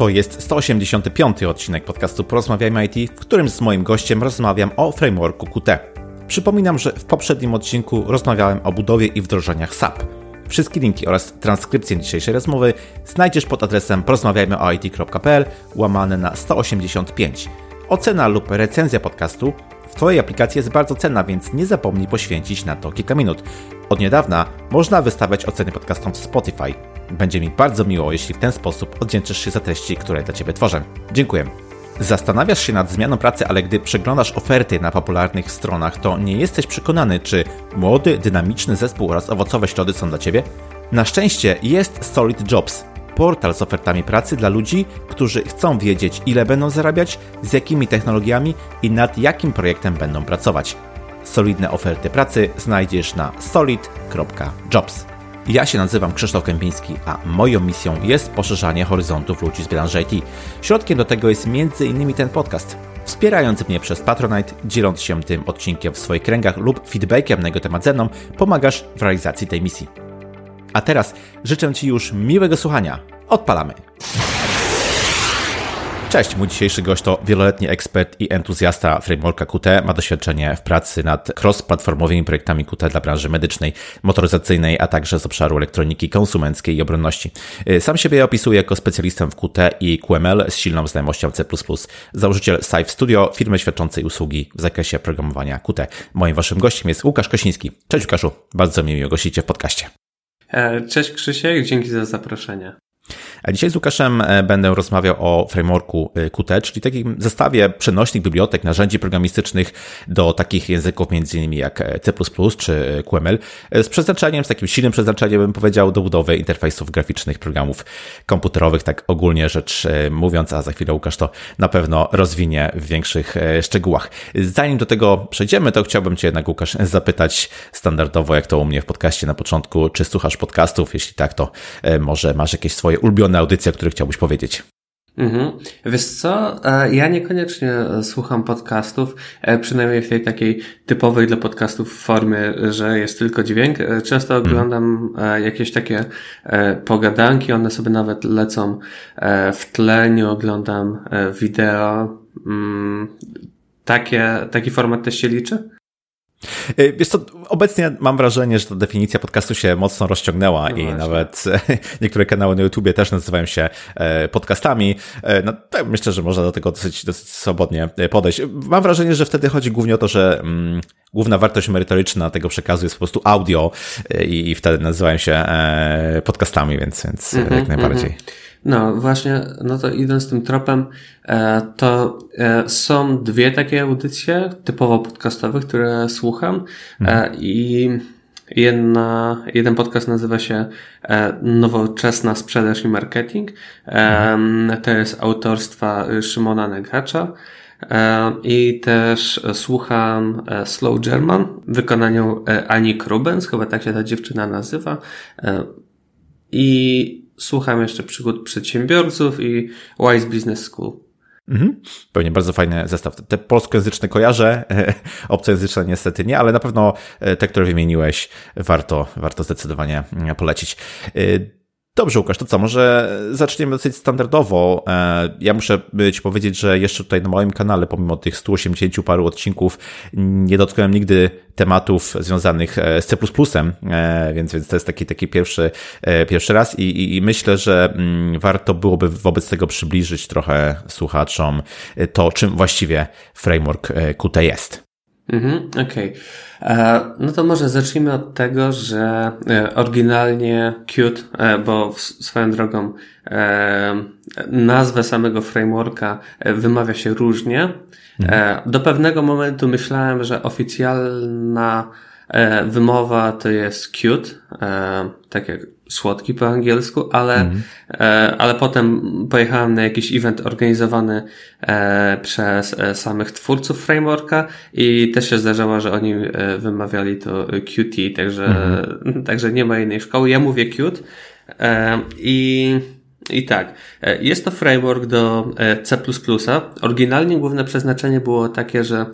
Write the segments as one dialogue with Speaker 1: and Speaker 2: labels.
Speaker 1: To jest 185. odcinek podcastu Porozmawiajmy IT, w którym z moim gościem rozmawiam o frameworku Qt. Przypominam, że w poprzednim odcinku rozmawiałem o budowie i wdrożeniach SAP. Wszystkie linki oraz transkrypcję dzisiejszej rozmowy znajdziesz pod adresem porozmawiajmyoit.pl łamane na 185. Ocena lub recenzja podcastu w Twojej aplikacji jest bardzo cenna, więc nie zapomnij poświęcić na to kilka minut. Od niedawna można wystawiać oceny podcastom w Spotify. Będzie mi bardzo miło, jeśli w ten sposób oddzięczysz się za treści, które dla Ciebie tworzę. Dziękuję. Zastanawiasz się nad zmianą pracy, ale gdy przeglądasz oferty na popularnych stronach, to nie jesteś przekonany, czy młody, dynamiczny zespół oraz owocowe ślody są dla Ciebie? Na szczęście jest Solid Jobs, portal z ofertami pracy dla ludzi, którzy chcą wiedzieć, ile będą zarabiać, z jakimi technologiami i nad jakim projektem będą pracować. Solidne oferty pracy znajdziesz na solid.jobs. Ja się nazywam Krzysztof Kępiński, a moją misją jest poszerzanie horyzontów ludzi z branży IT. Środkiem do tego jest m.in. ten podcast. Wspierając mnie przez Patronite, dzieląc się tym odcinkiem w swoich kręgach lub feedbackiem na jego temat ze mną, pomagasz w realizacji tej misji. A teraz życzę Ci już miłego słuchania. Odpalamy! Cześć, mój dzisiejszy gość to wieloletni ekspert i entuzjasta frameworka Qt. Ma doświadczenie w pracy nad cross-platformowymi projektami Qt dla branży medycznej, motoryzacyjnej, a także z obszaru elektroniki konsumenckiej i obronności. Sam siebie opisuje jako specjalistę w Qt i QML z silną znajomością C++. Założyciel Safe Studio, firmy świadczącej usługi w zakresie programowania Qt. Moim waszym gościem jest Łukasz Kosiński. Cześć Łukaszu, bardzo mi miło gościcie w podcaście.
Speaker 2: E, cześć Krzysiek, dzięki za zaproszenie.
Speaker 1: A dzisiaj z Łukaszem e, będę rozmawiał o frameworku e, Qt, czyli takim zestawie przenośnych bibliotek, narzędzi programistycznych do takich języków m.in. jak e, C++ czy QML, z przeznaczeniem, z takim silnym przeznaczeniem, bym powiedział, do budowy interfejsów graficznych, programów komputerowych, tak ogólnie rzecz mówiąc, a za chwilę Łukasz to na pewno rozwinie w większych szczegółach. Zanim do tego przejdziemy, to chciałbym Cię jednak, Łukasz, zapytać standardowo, jak to u mnie w podcaście na początku, czy słuchasz podcastów? Jeśli tak, to może masz jakieś swoje ulubione audycje, o których chciałbyś powiedzieć?
Speaker 2: Mhm. Wiesz co, e, ja niekoniecznie słucham podcastów, e, przynajmniej w tej takiej typowej dla podcastów formie, że jest tylko dźwięk. E, często mhm. oglądam jakieś takie pogadanki, one sobie nawet lecą w tle, nie oglądam wideo. Mm, takie, taki format też się liczy?
Speaker 1: Y, wiesz co, obecnie mam wrażenie, że ta definicja podcastu się mocno rozciągnęła no i właśnie. nawet niektóre kanały na YouTubie też nazywają się e, podcastami. E, no, tak myślę, że można do tego dosyć, dosyć swobodnie e, podejść. Mam wrażenie, że wtedy chodzi głównie o to, że mm, główna wartość merytoryczna tego przekazu jest po prostu audio i, i wtedy nazywają się podcastami, więc, więc mm -hmm, jak najbardziej. Mm -hmm.
Speaker 2: No właśnie, no to idąc tym tropem, e, to e, są dwie takie audycje typowo podcastowe, które słucham e, mhm. i Jedna, jeden podcast nazywa się Nowoczesna Sprzedaż i Marketing. Mhm. To jest autorstwa Szymona Negacza. I też słucham Slow German w wykonaniu Ani Krubens, chyba tak się ta dziewczyna nazywa. I słucham jeszcze przygód przedsiębiorców i Wise Business School.
Speaker 1: Mhm. Pewnie bardzo fajny zestaw. Te polskojęzyczne kojarzę, obcojęzyczne niestety nie, ale na pewno e, te, które wymieniłeś, warto, warto zdecydowanie e, polecić. Dobrze, Łukasz, to co? Może zaczniemy dosyć standardowo. E, ja muszę Ci powiedzieć, że jeszcze tutaj na moim kanale, pomimo tych 180 paru odcinków, nie dotknąłem nigdy tematów związanych e, z C++, e, więc, więc to jest taki, taki pierwszy, pierwszy raz i, i myślę, że mm, warto byłoby wobec tego przybliżyć trochę słuchaczom to, czym właściwie framework Qt jest.
Speaker 2: Mhm, okej. Okay. E, no to może zacznijmy od tego, że e, oryginalnie Qt, e, bo swoją drogą nazwę samego frameworka wymawia się różnie. Mhm. Do pewnego momentu myślałem, że oficjalna wymowa to jest Qt, tak jak słodki po angielsku, ale, mm. e, ale potem pojechałem na jakiś event organizowany e, przez e, samych twórców frameworka i też się zdarzało, że oni e, wymawiali to Qt, także, mm. także nie ma innej szkoły. Ja mówię Qt e, i i tak, e, jest to framework do C++. Oryginalnie główne przeznaczenie było takie, że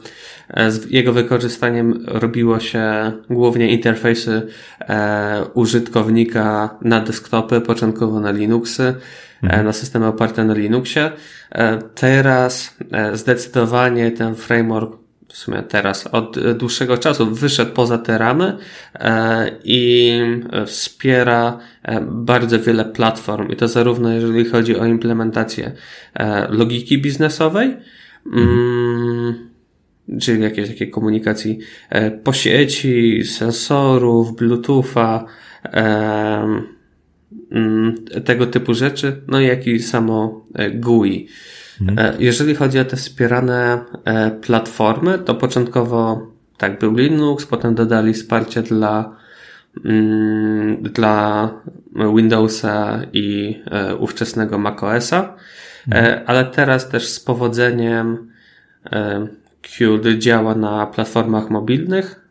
Speaker 2: E, z jego wykorzystaniem robiło się głównie interfejsy e, użytkownika na desktopy, początkowo na Linuxy. mhm. na systemy oparte na Linuxie. Teraz zdecydowanie ten framework w sumie teraz od dłuższego czasu wyszedł poza te ramy i wspiera bardzo wiele platform i to zarówno jeżeli chodzi o implementację logiki biznesowej, mhm czyli jakiejś takiej komunikacji e, po sieci, sensorów, Bluetootha, mm, tego typu rzeczy, no jak i samo e, GUI. Mhm. E, jeżeli chodzi o te wspierane platformy, to początkowo tak był Linux, potem dodali wsparcie dla, mm, dla Windowsa i ówczesnego macOSa, mhm. ale teraz też z powodzeniem Qt działa na platformach mobilnych,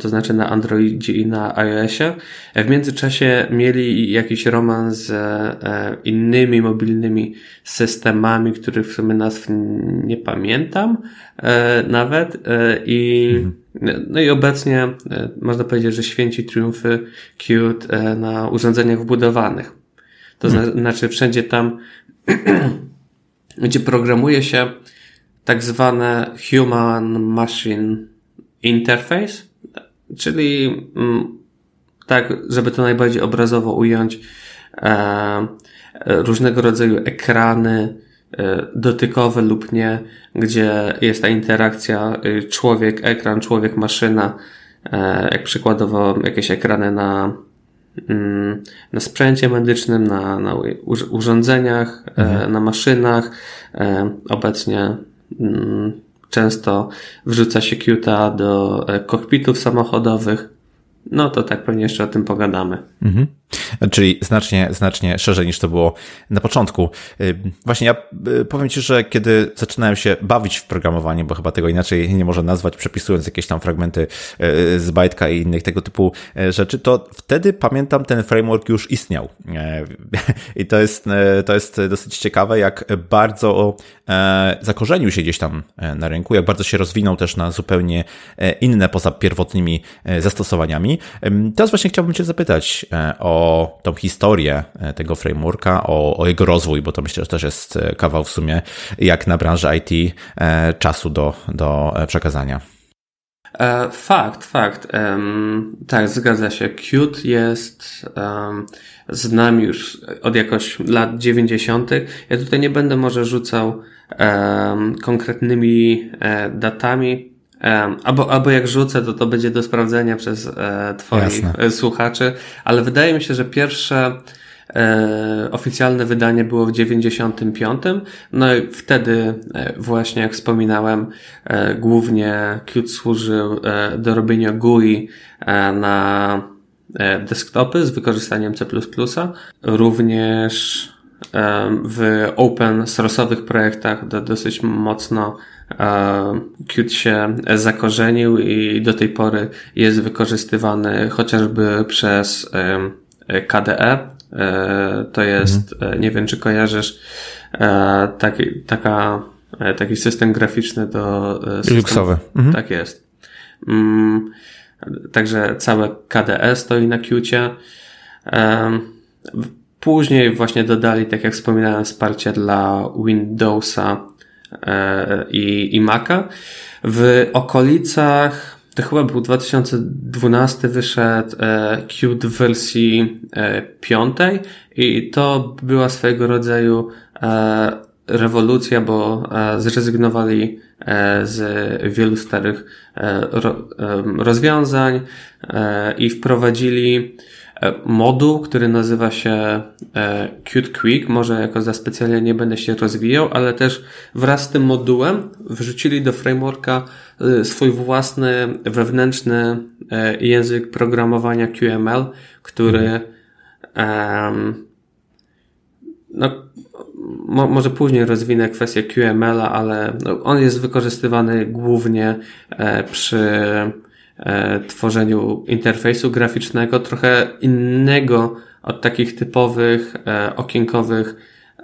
Speaker 2: to znaczy na Androidzie i na iOSie. W międzyczasie mieli jakiś romans z e, innymi mobilnymi systemami, których w sumie nazw nie pamiętam e, nawet e, i no i obecnie można powiedzieć, że święci triumfy Qt na urządzeniach wbudowanych. To hmm. znaczy wszędzie tam, gdzie programuje się tak zwane Human Machine Interface, czyli mm, tak, żeby to najbardziej obrazowo ująć, e, różnego rodzaju ekrany e, dotykowe lub nie, gdzie jest ta interakcja e, człowiek, ekran, człowiek, maszyna, jak przykładowo jakieś ekrany na, mm, na sprzęcie medycznym, na, na urządzeniach, mhm. na maszynach. Obecnie Mm, często wrzuca się Qt do e, kokpitów samochodowych. No to tak pewnie jeszcze o tym pogadamy. Mhm.
Speaker 1: Czyli znacznie, znacznie szerzej niż to było na początku. Y, właśnie ja y, powiem Ci, że kiedy zaczynałem się bawić w programowanie, bo chyba tego inaczej nie można nazwać, przepisując jakieś tam fragmenty y, z bajtka i innych tego typu rzeczy, to wtedy pamiętam ten framework już istniał. I to jest, to jest dosyć ciekawe, jak bardzo zakorzenił się gdzieś tam na rynku, jak bardzo się rozwinął też na zupełnie inne poza pierwotnymi zastosowaniami. Teraz właśnie chciałbym Cię zapytać o o tą historię e, tego frameworka, o, o jego rozwój, bo to myślę, że też jest e, kawał w sumie, jak na branżę IT, e, czasu do, do przekazania.
Speaker 2: Fakt, fakt. Tak, zgadza się. Qt jest z nami już od jakoś lat 90. Ja tutaj nie będę może rzucał konkretnymi e, Albo, albo jak rzucę, to to będzie do sprawdzenia przez e, Twoich Jasne. E, słuchaczy, ale wydaje mi się, że pierwsze e, oficjalne wydanie było w 95. No i wtedy e, właśnie, jak wspominałem, e, głównie Qt służył e, do robienia GUI na desktopy z wykorzystaniem C++. Również w open source'owych projektach do, dosyć mocno Qt się zakorzenił i do tej pory jest wykorzystywany chociażby przez KDE. E, to jest, mhm. Nie wiem czy kojarzysz, e, taki, taka, taki system graficzny do
Speaker 1: Linuxowy.
Speaker 2: Mhm. Tak jest. Mm, także całe KDE stoi na Qcie. Później właśnie dodali, tak jak wspominałem, wsparcie dla Windowsa i, i Maca. W okolicach, to chyba był 2012 wyszedł e, Qt w wersji e, piątej i to była swojego rodzaju rewolucja, bo zrezygnowali z wielu starych rozwiązań i wprowadzili E, moduł, który nazywa się e, Qt Quick. Może jako za specjalnie nie będę się rozwijał, ale też wraz z tym modułem wrzucili do frameworka e, swój własny wewnętrzny język programowania QML, który um, no, mo, może później rozwinę kwestię QML-a, ale no, on jest wykorzystywany głównie przy e, tworzeniu interfejsu graficznego, trochę innego od takich typowych e, okienkowych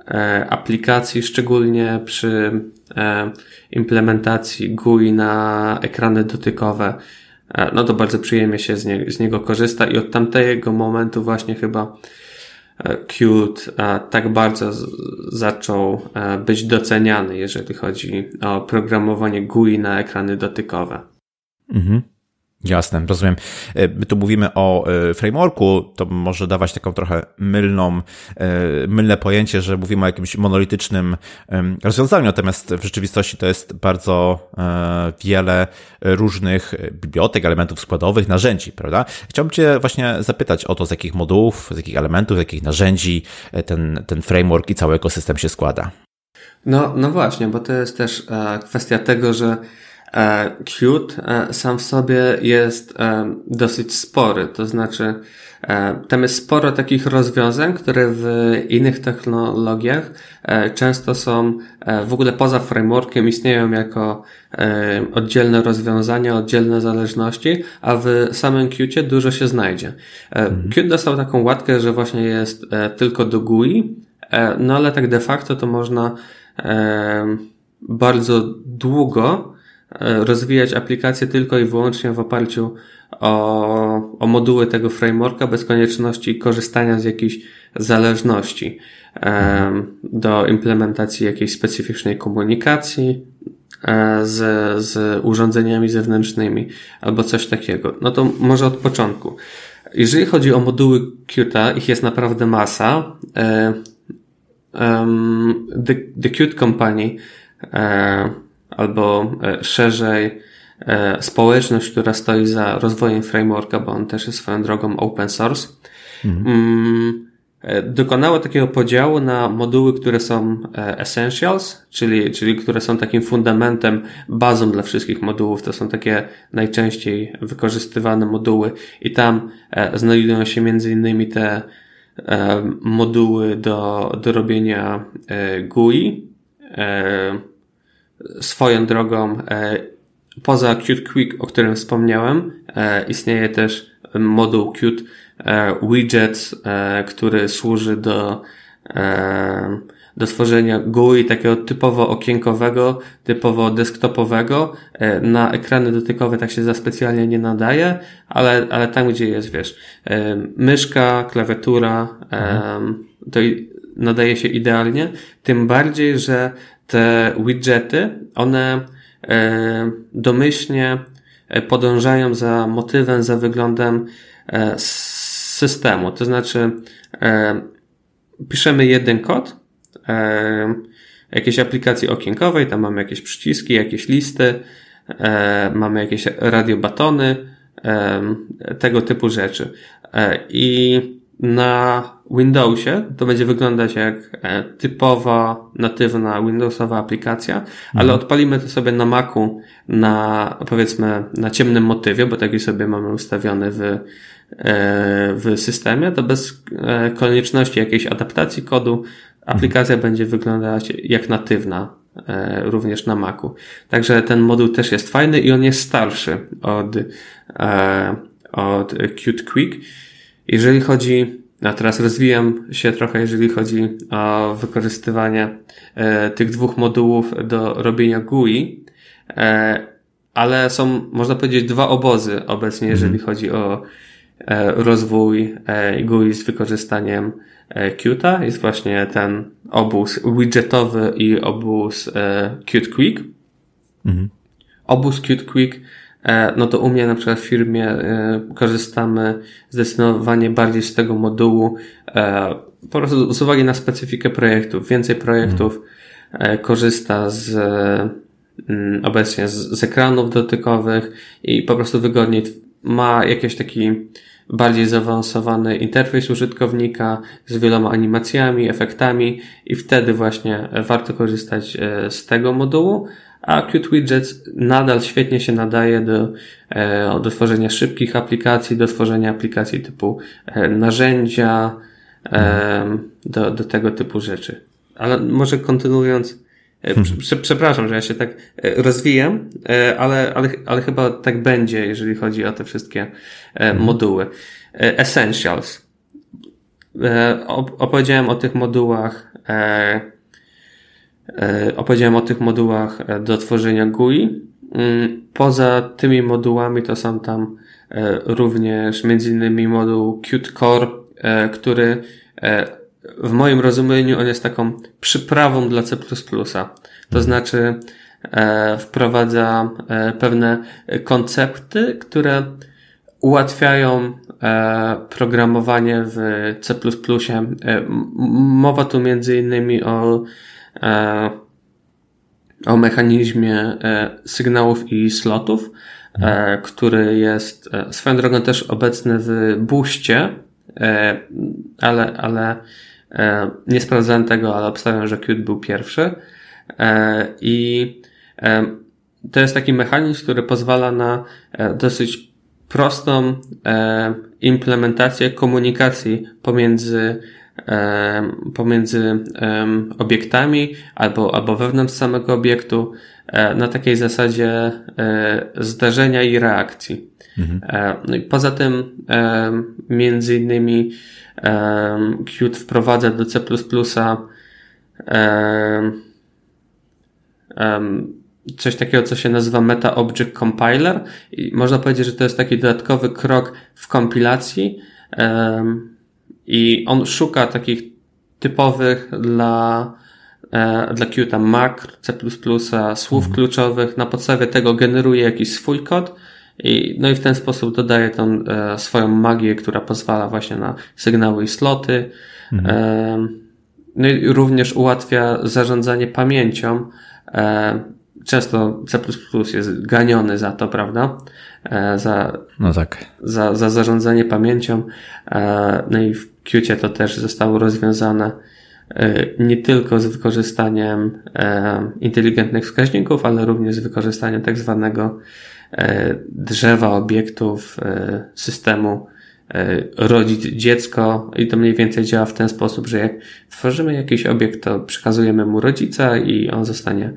Speaker 2: e, aplikacji, szczególnie przy e, implementacji GUI na ekrany dotykowe. E, no to bardzo przyjemnie się z, nie, z niego korzysta i od tamtego momentu właśnie chyba Qt tak bardzo zaczął być doceniany, jeżeli chodzi o programowanie GUI na ekrany dotykowe.
Speaker 1: Mhm. Jasne, rozumiem. E, my tu mówimy o e, frameworku, to może dawać taką trochę mylną, e, mylne pojęcie, że mówimy o jakimś monolitycznym rozwiązaniu, natomiast w rzeczywistości to jest bardzo wiele różnych bibliotek, elementów składowych, narzędzi, prawda? Chciałbym Cię właśnie zapytać o to, z jakich modułów, z jakich elementów, z jakich narzędzi ten, ten framework i cały ekosystem się składa.
Speaker 2: No, no właśnie, bo to jest też kwestia tego, że Qt e, sam w sobie jest e, dosyć spory, to znaczy tam jest sporo takich rozwiązań, które w innych technologiach często są w ogóle poza frameworkiem, istnieją jako oddzielne rozwiązania, oddzielne zależności, a w samym Qt dużo się znajdzie. Mhm. Qt dostał taką łatkę, że właśnie jest tylko do GUI, no ale tak de facto to można bardzo długo E, rozwijać aplikacje tylko i wyłącznie w oparciu o, o moduły tego frameworka bez konieczności korzystania z jakichś zależności do implementacji jakiejś specyficznej komunikacji e, z, z urządzeniami zewnętrznymi albo coś takiego. No to może od początku. Jeżeli chodzi o moduły Qt, ich jest naprawdę masa. The, the Qt Company albo e, szerzej e, społeczność, która stoi za rozwojem frameworka, bo on też jest swoją drogą open source, mhm. Mm, e, dokonało takiego podziału na moduły, które są essentials, czyli, czyli które są takim fundamentem, bazą dla wszystkich modułów. To są takie najczęściej wykorzystywane moduły i tam znajdują się między innymi te moduły do, do robienia GUI, Swoją drogą, e, poza Qt Quick, o którym wspomniałem, e, istnieje też moduł Qt e, Widgets, który służy do, do stworzenia GUI takiego typowo okienkowego, typowo desktopowego. Na ekrany dotykowe tak się za specjalnie nie nadaje, ale, ale tam, gdzie jest, wiesz, myszka, klawiatura, mhm. to nadaje się idealnie. Tym bardziej, że te widgety, one e, domyślnie e, podążają za motywem, za wyglądem e, systemu. To znaczy, piszemy jeden kod, jakiejś aplikacji okienkowej, tam mamy jakieś przyciski, jakieś listy, mamy jakieś radiobatony, tego typu rzeczy. I na Windowsie to będzie wyglądać jak e, typowa, natywna Windowsowa aplikacja, mhm. ale odpalimy to sobie na Macu na, powiedzmy, na ciemnym motywie, bo taki sobie mamy ustawiony w, e, w systemie, to bez e, konieczności jakiejś adaptacji kodu aplikacja mhm. będzie wyglądać jak natywna również na Macu. Także ten moduł też jest fajny i on jest starszy od, od Qt Quick. Jeżeli chodzi, a teraz rozwijam się trochę, jeżeli chodzi o wykorzystywanie e, tych dwóch modułów do robienia GUI, e, ale są, można powiedzieć, dwa obozy obecnie, jeżeli mhm. chodzi o e, rozwój GUI z wykorzystaniem e, Qt. Jest właśnie ten obóz widgetowy i obóz Qt Quick. Mhm. Obóz Qt Quick no to u mnie na przykład w firmie e, korzystamy zdecydowanie bardziej z tego modułu, e, po prostu z uwagi na specyfikę projektów. Więcej projektów korzysta z mm, obecnie z, z ekranów dotykowych i po prostu wygodniej ma jakiś taki bardziej zaawansowany interfejs użytkownika z wieloma animacjami, efektami i wtedy właśnie warto korzystać z tego modułu, a Qt Widgets nadal świetnie się nadaje do, e, do tworzenia szybkich aplikacji, do tworzenia aplikacji typu e, narzędzia, e, do, do tego typu rzeczy. Ale może kontynuując, hmm. przepraszam, że ja się tak rozwijam, ale, ale, ale chyba tak będzie, jeżeli chodzi o te wszystkie hmm. moduły. Essentials. Opowiedziałem o tych modułach E, opowiedziałem o tych modułach e, do tworzenia GUI. Mm, poza tymi modułami to są tam e, również między innymi moduł Qt Core, który w moim rozumieniu on jest taką przyprawą dla C++. To znaczy wprowadza pewne koncepty, które ułatwiają programowanie w C++. Mowa tu między innymi o o mechanizmie e, sygnałów i slotów, e, który jest e, swoją drogą też obecny w Boostie, ale, ale nie sprawdzałem tego, ale obstawiam, że Qt był pierwszy. I to jest taki mechanizm, który pozwala na dosyć prostą implementację komunikacji pomiędzy pomiędzy obiektami albo, albo wewnątrz samego obiektu e, na takiej zasadzie e, zdarzenia i reakcji. Mhm. E, no poza tym między innymi Qt wprowadza do C++ coś takiego, co się nazywa Meta Object Compiler i można powiedzieć, że to jest taki dodatkowy krok w kompilacji, i on szuka takich typowych dla, e, dla Qt makr, C++, słów mhm. kluczowych. Na podstawie tego generuje jakiś swój kod i, no i w ten sposób dodaje tą e, swoją magię, która pozwala właśnie na sygnały i sloty. Mhm. E, no i również ułatwia zarządzanie pamięcią. E, często C++ jest ganiony za to, prawda? E, za,
Speaker 1: no tak.
Speaker 2: za, za zarządzanie pamięcią. E, no i w Qcie to też zostało rozwiązane e, nie tylko z wykorzystaniem inteligentnych wskaźników, ale również z wykorzystaniem tak zwanego drzewa obiektów systemu rodzic dziecko i to mniej więcej działa w ten sposób, że jak tworzymy jakiś obiekt, to przekazujemy mu rodzica i on zostanie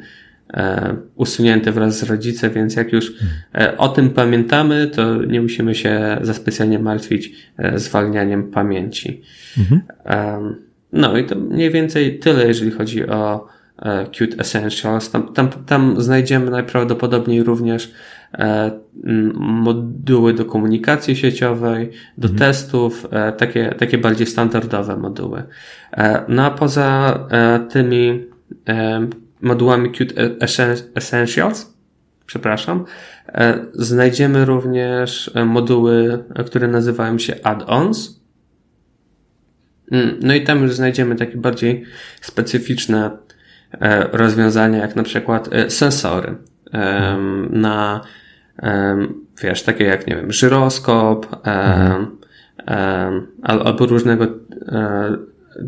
Speaker 2: usunięte wraz z rodzicem, więc jak już e, o tym pamiętamy, to nie musimy się za specjalnie martwić e, zwalnianiem pamięci. Mhm. No i to mniej więcej tyle, jeżeli chodzi o Qt Essentials. Tam, tam, tam znajdziemy najprawdopodobniej również moduły do komunikacji sieciowej, do mhm. testów, takie, takie bardziej standardowe moduły. No a poza tymi modułami Qt Essentials, przepraszam, e, znajdziemy również e, moduły, które nazywają się add-ons. Mm, no i tam już znajdziemy takie bardziej specyficzne e, rozwiązania, jak na przykład sensory na, wiesz, takie jak, nie wiem, żyroskop mhm. albo różnego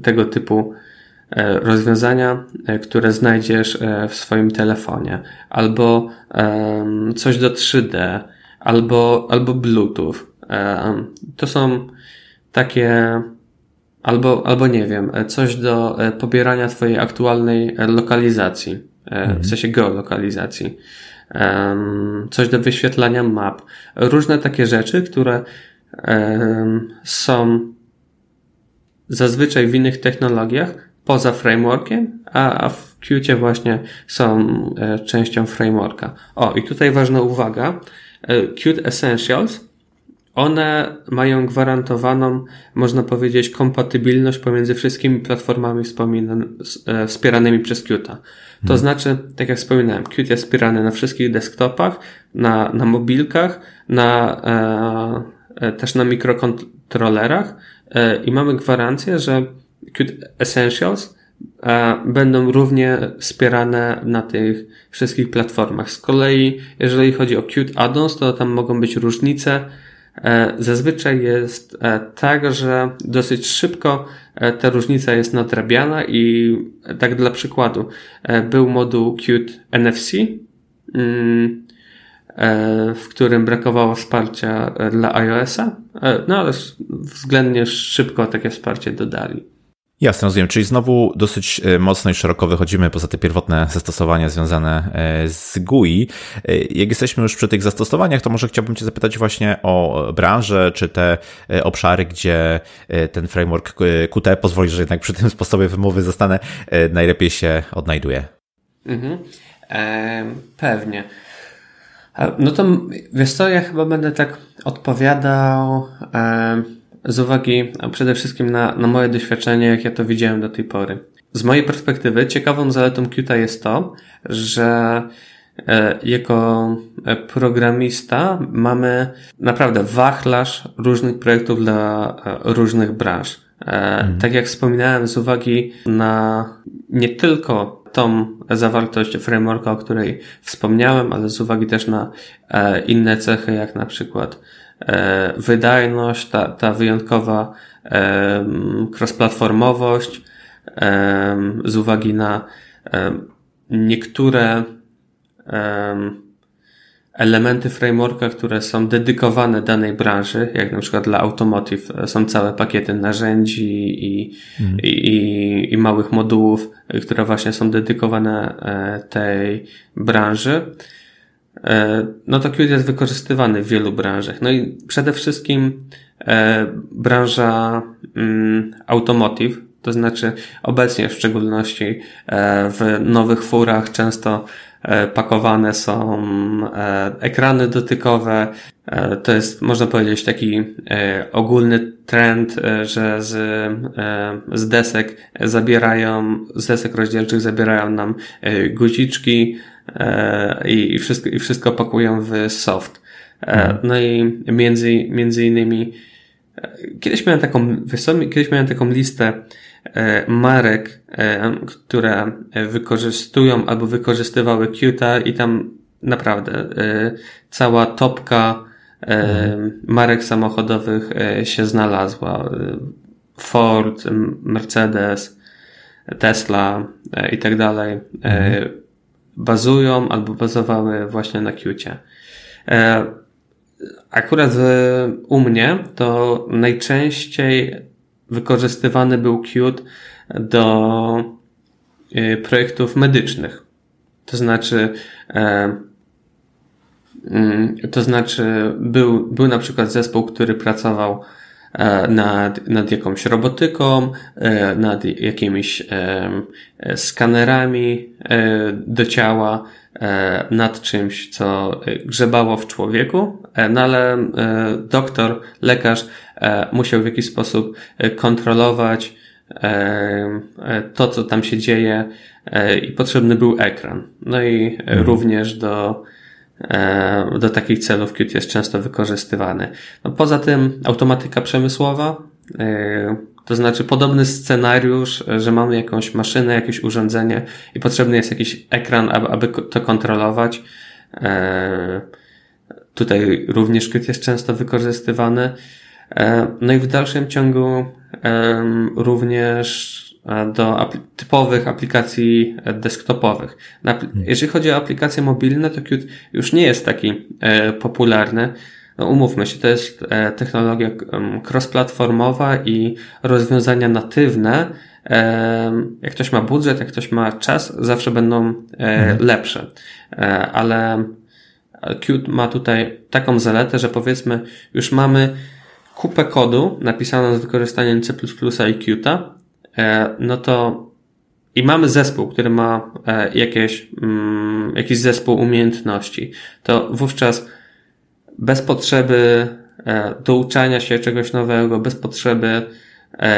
Speaker 2: tego typu E, rozwiązania, e, które znajdziesz e, w swoim telefonie, albo coś do 3D, albo, albo Bluetooth. To są takie, albo, albo nie wiem, coś do pobierania Twojej aktualnej lokalizacji, mhm. w sensie geolokalizacji, coś do wyświetlania map. Różne takie rzeczy, które są zazwyczaj w innych technologiach, poza frameworkiem, a, w Qcie właśnie są e, częścią frameworka. O, i tutaj ważna uwaga. E, Qt Essentials, one mają gwarantowaną, można powiedzieć, kompatybilność pomiędzy wszystkimi platformami e, wspieranymi przez Qt. To hmm. znaczy, tak jak wspominałem, Qt jest wspierany na wszystkich desktopach, na, na mobilkach, na, e, też na mikrokontrolerach e, i mamy gwarancję, że Qt Essentials będą równie wspierane na tych wszystkich platformach. Z kolei, jeżeli chodzi o Qt Addons, to tam mogą być różnice. E, zazwyczaj jest e, tak, że dosyć szybko e, ta różnica jest nadrabiana i tak dla przykładu był moduł Qt NFC, mm, w którym brakowało wsparcia dla iOS-a, no ale względnie szybko takie wsparcie dodali.
Speaker 1: Jasne, rozumiem. Czyli znowu dosyć e, mocno i szeroko wychodzimy poza te pierwotne zastosowania związane e, z GUI. E, jak jesteśmy już przy tych zastosowaniach, to może chciałbym Cię zapytać właśnie o branżę, czy te obszary, gdzie ten framework Qt pozwoli, że jednak przy tym sposobie wymowy zostanę, najlepiej się odnajduje.
Speaker 2: Mhm. E, pewnie. No to wiesz co, ja chyba będę tak odpowiadał z uwagi przede wszystkim na, na moje doświadczenie, jak ja to widziałem do tej pory. Z mojej perspektywy ciekawą zaletą Qt jest to, że e, jako e, programista mamy naprawdę wachlarz różnych projektów dla e, różnych branż. Mhm. Tak jak wspominałem, z uwagi na nie tylko tą zawartość frameworka, o której wspomniałem, ale z uwagi też na inne cechy, jak na przykład wydajność, ta, ta wyjątkowa cross-platformowość, z uwagi na niektóre elementy frameworka, które są dedykowane danej branży, jak na przykład dla automotive są całe pakiety narzędzi i, mm. i, i, i, małych modułów, które właśnie są dedykowane e, tej branży. E, no to Qt jest wykorzystywany w wielu branżach. No i przede wszystkim e, branża mm, automotive, to znaczy obecnie w szczególności e, w nowych furach często pakowane są ekrany dotykowe. To jest, można powiedzieć, taki ogólny trend, że z, z desek zabierają, z desek rozdzielczych zabierają nam guziczki i wszystko, i wszystko pakują w soft. Mhm. No i między, między innymi Kiedyś miałem taką, kiedyś miałem taką listę E, marek, e, które wykorzystują albo wykorzystywały Qt i tam naprawdę e, cała topka mhm. marek samochodowych się znalazła. Ford, Mercedes, Tesla i tak dalej mhm. Bazują albo bazowały właśnie na Qt. Akurat u mnie to najczęściej wykorzystywany był Qt do y, projektów medycznych. To znaczy, e, mm, to znaczy był, był na przykład zespół, który pracował e, nad, nad jakąś robotyką, e, nad jakimiś skanerami do ciała, nad czymś, co grzebało w człowieku, no ale doktor, lekarz E, musiał w jakiś sposób e, kontrolować e, to, co tam się dzieje i potrzebny był ekran. No i mhm. również do, do takich celów Qt jest często wykorzystywany. No poza tym automatyka przemysłowa, to znaczy podobny scenariusz, że mamy jakąś maszynę, jakieś urządzenie i potrzebny jest jakiś ekran, aby, to kontrolować. Tutaj również Qt jest często wykorzystywany. E, no i w dalszym ciągu również e, do typowych aplikacji desktopowych. Hmm. Jeżeli chodzi o aplikacje mobilne, to Qt już nie jest taki e, popularny. No, umówmy się, to jest technologia cross-platformowa i rozwiązania natywne. Jak ktoś ma budżet, jak ktoś ma czas, zawsze będą hmm. lepsze. Ale Qt ma tutaj taką zaletę, że powiedzmy, już mamy kupę kodu napisaną z wykorzystaniem C++ i Qt, e, no to i mamy zespół, który ma e, jakieś, mm, jakiś zespół umiejętności, to wówczas bez potrzeby e, douczania się czegoś nowego, bez potrzeby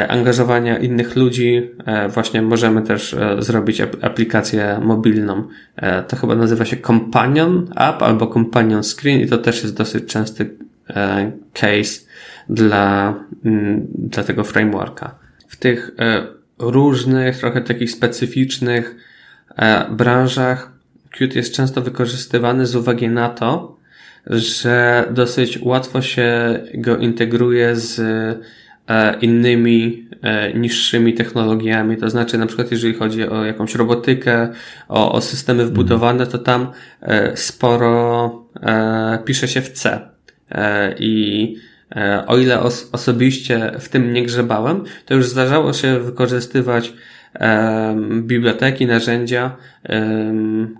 Speaker 2: angażowania innych ludzi, właśnie możemy też zrobić aplikację mobilną. To chyba nazywa się Companion App albo Companion Screen i to też jest dosyć częsty case dla, mm, dla tego frameworka. Tych e, różnych, trochę takich specyficznych e, branżach Qt jest często wykorzystywany z uwagi na to, że dosyć łatwo się go integruje z e, innymi niższymi technologiami. To znaczy, na przykład, jeżeli chodzi o jakąś robotykę, o, o systemy wbudowane, to tam sporo pisze się w C. I o ile os osobiście w tym nie grzebałem, to już zdarzało się wykorzystywać biblioteki, narzędzia,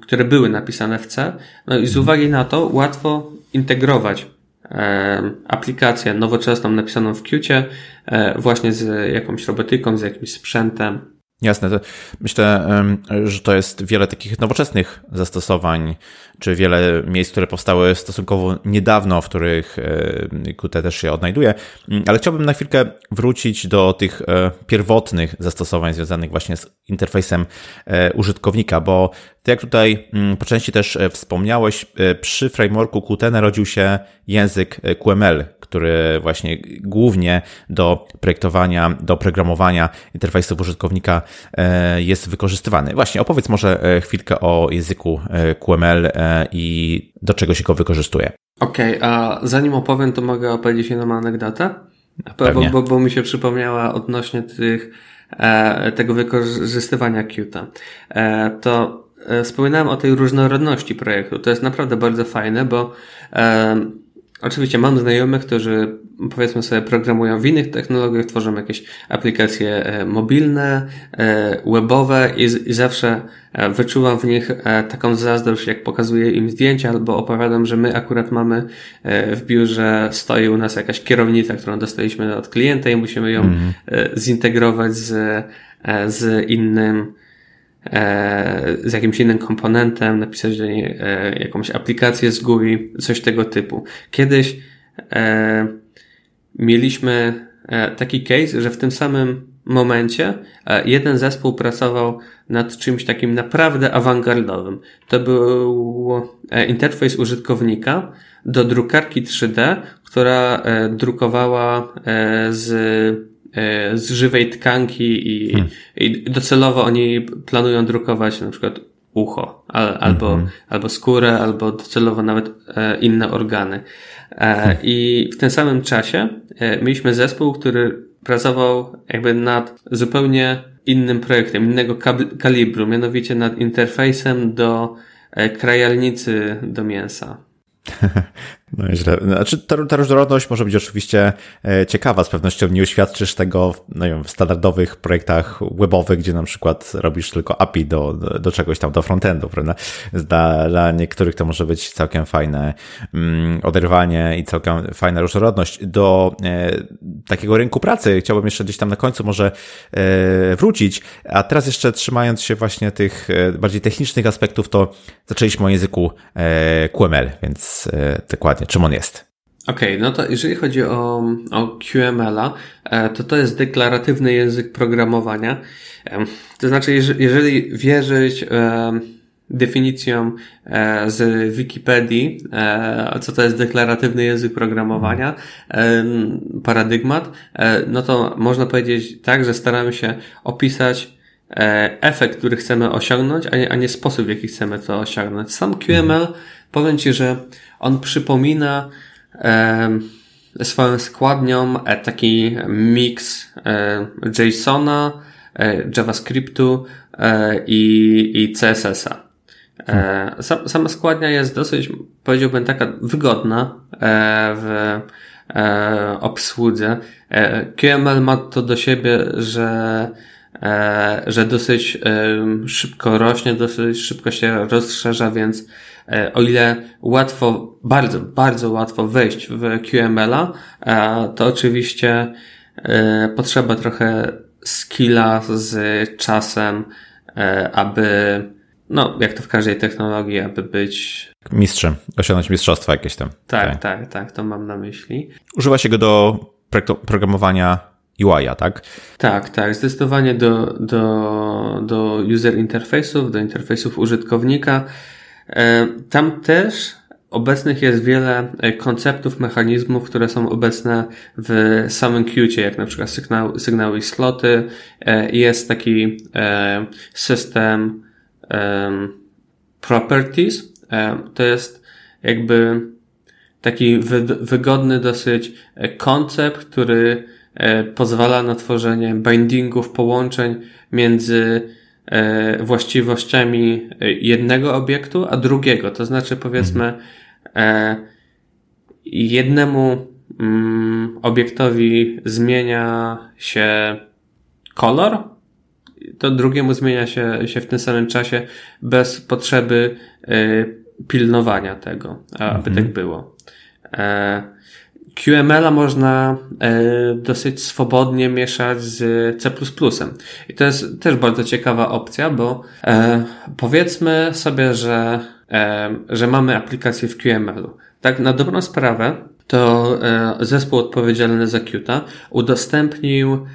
Speaker 2: które były napisane w C. No i z uwagi na to łatwo integrować aplikację nowoczesną napisaną w Qcie e, właśnie z jakąś robotyką, z jakimś sprzętem.
Speaker 1: Jasne. Myślę, że to jest wiele takich nowoczesnych zastosowań, czy wiele miejsc, które powstały stosunkowo niedawno, w których Qt też się odnajduje, mm, ale chciałbym na chwilkę wrócić do tych e, pierwotnych zastosowań związanych właśnie z interfejsem e, użytkownika, bo ty jak tutaj mm, po części też e, wspomniałeś, przy frameworku Qt narodził się język QML, który właśnie głównie do projektowania, do programowania interfejsów użytkownika e, jest wykorzystywany. Właśnie opowiedz może e, chwilkę o języku e, QML i do czego się go wykorzystuje.
Speaker 2: Okej, okay, a zanim opowiem, to mogę opowiedzieć jedną anegdotę? Bo, bo, bo mi się przypomniała odnośnie tych, tego wykorzystywania Qt. To wspominałem o tej różnorodności projektu. To jest naprawdę bardzo fajne, bo Oczywiście mam znajomych, którzy powiedzmy sobie programują w innych technologiach, tworzą jakieś aplikacje e, mobilne, e, webowe i, i zawsze e, wyczuwam w nich taką zazdrość, jak pokazuję im zdjęcia albo opowiadam, że my akurat mamy w biurze, stoi u nas jakaś kierownica, którą dostaliśmy od klienta i musimy ją mm. zintegrować z, z innym E, z jakimś innym komponentem, napisać do niej e, jakąś aplikację z GUI, coś tego typu. Kiedyś e, mieliśmy taki case, że w tym samym momencie jeden zespół pracował nad czymś takim naprawdę awangardowym. To był interfejs użytkownika do drukarki 3D, która drukowała z E, z żywej tkanki i, hmm. i docelowo oni planują drukować na przykład ucho, al, albo, hmm. albo skórę, albo docelowo nawet e, inne organy. E, hmm. I w tym samym czasie mieliśmy zespół, który pracował jakby nad zupełnie innym projektem, innego kalibru, mianowicie nad interfejsem do krajalnicy do mięsa.
Speaker 1: No źle. Znaczy, ta, ta różnorodność może być oczywiście e, ciekawa. Z pewnością nie uświadczysz tego no wiem, w standardowych projektach webowych, gdzie na przykład robisz tylko API do, do, czegoś tam, do frontendu, prawda? Dla, dla niektórych to może być całkiem fajne mm, oderwanie i całkiem fajna różnorodność. Do e, takiego rynku pracy chciałbym jeszcze gdzieś tam na końcu może e, wrócić. A teraz jeszcze trzymając się właśnie tych bardziej technicznych aspektów, to zaczęliśmy o języku QML, więc dokładnie dokładnie, czym on jest.
Speaker 2: Okej, okay, no to jeżeli chodzi o, o QML-a, e, to to jest deklaratywny język programowania. To znaczy, jeżeli wierzyć definicją e, z Wikipedii, e, co to jest deklaratywny język programowania, paradygmat, no to można powiedzieć tak, że staramy się opisać efekt, który chcemy osiągnąć, a nie, a nie sposób, w jaki chcemy to osiągnąć. Sam QML, powiem Ci, że on przypomina e, swoją składnią e, taki mix e, JSONa, e, JavaScriptu e, i, i CSS-a. E, sam, sama składnia jest dosyć, powiedziałbym, taka wygodna e, w e, obsłudze. E, QML ma to do siebie, że e, że dosyć e, szybko rośnie, dosyć szybko się rozszerza, więc E, o ile łatwo, bardzo, bardzo łatwo wejść w QML-a, e, to oczywiście e, potrzeba trochę skilla z czasem, aby, no, jak to w każdej technologii, aby być
Speaker 1: mistrzem, osiągnąć mistrzostwa jakieś tam.
Speaker 2: Tak, tak, tak, tak to mam na myśli.
Speaker 1: Używa się go do programowania UI-a, tak?
Speaker 2: Tak, tak, zdecydowanie do, do, do user interfejsów, do interfejsów użytkownika. E, tam też obecnych jest wiele e, konceptów, mechanizmów, które są obecne w samym Qcie, jak na przykład sygnał, sygnały i sloty. E, jest taki system properties. To jest jakby taki wygodny dosyć koncept, który pozwala na tworzenie bindingów, połączeń między E, właściwościami jednego obiektu, a drugiego. To znaczy, powiedzmy, e, jednemu mm, obiektowi zmienia się kolor, to drugiemu zmienia się, się w tym samym czasie bez potrzeby e, pilnowania tego, aby mhm. tak było. QML-a można dosyć swobodnie mieszać z C++. I to jest też bardzo ciekawa opcja, bo powiedzmy sobie, że, że mamy aplikację w QML-u. Tak, na dobrą sprawę, to zespół odpowiedzialny za Qt udostępnił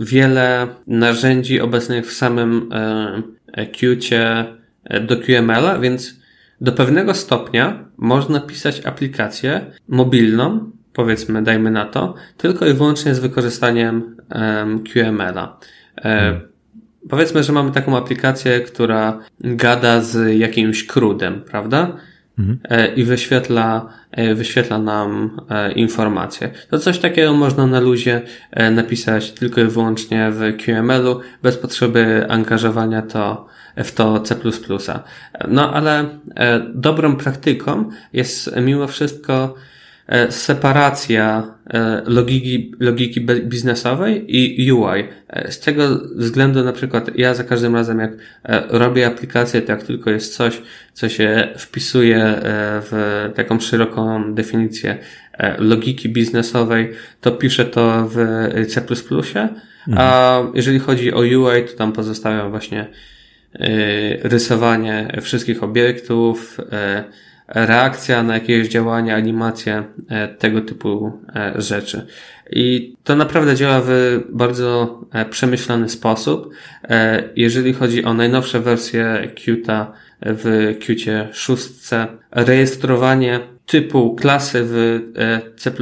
Speaker 2: wiele narzędzi obecnych w samym Qcie do QML-a, więc do pewnego stopnia można pisać aplikację mobilną, powiedzmy, dajmy na to, tylko i wyłącznie z wykorzystaniem QML-a. E, powiedzmy, że mamy taką aplikację, która gada z jakimś crudem, prawda? Mhm. E, I wyświetla, e, wyświetla nam informacje. To coś takiego można na luzie napisać tylko i wyłącznie w QML-u, bez potrzeby angażowania to w to C++. No ale e, dobrą praktyką jest mimo wszystko e, separacja e, logiki, logiki biznesowej i UI. Z tego względu na przykład ja za każdym razem jak robię aplikację, to jak tylko jest coś, co się wpisuje w taką szeroką definicję logiki biznesowej, to piszę to w C++, a jeżeli chodzi o UI, to tam pozostawiam właśnie rysowanie wszystkich obiektów, y, reakcja na jakieś działania, animacje, y, tego typu rzeczy. I to naprawdę działa w bardzo przemyślany sposób. Jeżeli chodzi o najnowsze wersje Qt w Qt 6, rejestrowanie typu klasy w C++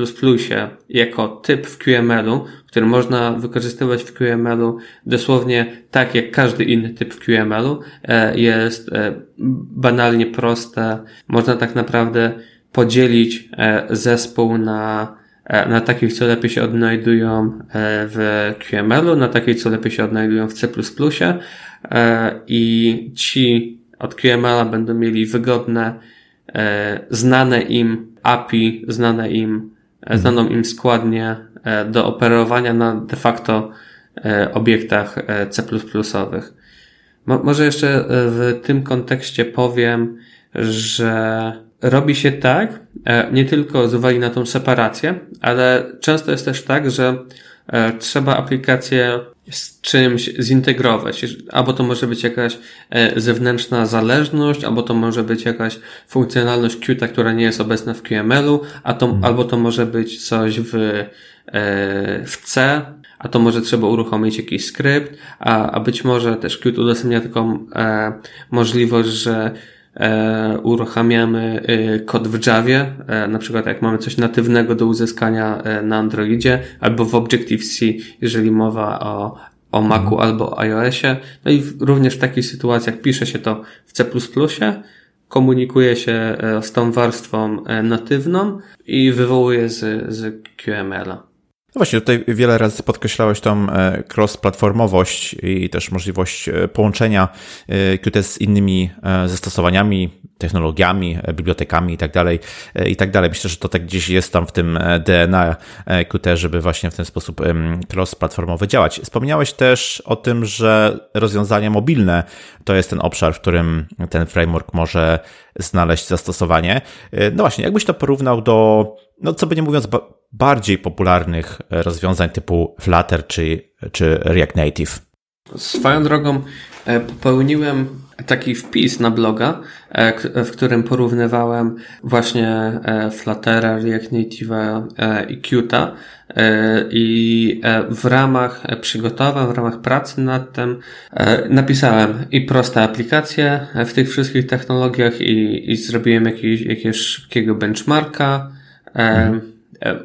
Speaker 2: jako typ w QML-u, który można wykorzystywać w QML-u dosłownie tak jak każdy inny typ w QML-u, e, jest e, banalnie proste. Można tak naprawdę podzielić zespół na, na takich, co lepiej się odnajdują w QML-u, na takich, co lepiej się odnajdują w C++ i ci od QML-a będą mieli wygodne E, znane im API, znane im, e, znaną im składnię e, do operowania na de facto obiektach C++. Może jeszcze w tym kontekście powiem, że robi się tak, nie tylko z uwagi na tą separację, ale często jest też tak, że trzeba aplikację z czymś zintegrować. Albo to może być jakaś e, zewnętrzna zależność, albo to może być jakaś funkcjonalność Qt, która nie jest obecna w QML-u, a to, mhm. albo to może być coś w, e, w C, a to może trzeba uruchomić jakiś skrypt, a, a być może też Qt udostępnia taką e, możliwość, że uruchamiamy e, kod w Javie, e, na przykład jak mamy coś natywnego do uzyskania e, na Androidzie, albo w Objective-C, jeżeli mowa o, o Macu mhm. albo o iOSie. No i również w takich sytuacjach pisze się to w C++, komunikuje się e, z tą warstwą e, natywną i wywołuje z, z QML-a.
Speaker 1: No właśnie, tutaj wiele razy podkreślałeś tą e, cross-platformowość i też możliwość e, połączenia e, Qt z innymi zastosowaniami, technologiami, bibliotekami itd. Tak itd. Tak Myślę, że to tak gdzieś jest tam w tym DNA Qt, żeby właśnie w ten sposób cross-platformowo działać. Wspomniałeś też o tym, że rozwiązania mobilne to jest ten obszar, w którym ten framework może znaleźć zastosowanie. No właśnie, jakbyś to porównał do, no co by nie mówiąc, bardziej popularnych rozwiązań typu Flutter czy, czy React Native.
Speaker 2: Swoją drogą e, popełniłem taki wpis na bloga, e, w którym porównywałem właśnie e, Fluttera, React Native i Qt i w ramach przygotowań, w ramach pracy nad tym napisałem i proste aplikacje w tych wszystkich technologiach i, i zrobiłem jakieś, jakiegoś szybkiego benchmarka. Mhm E,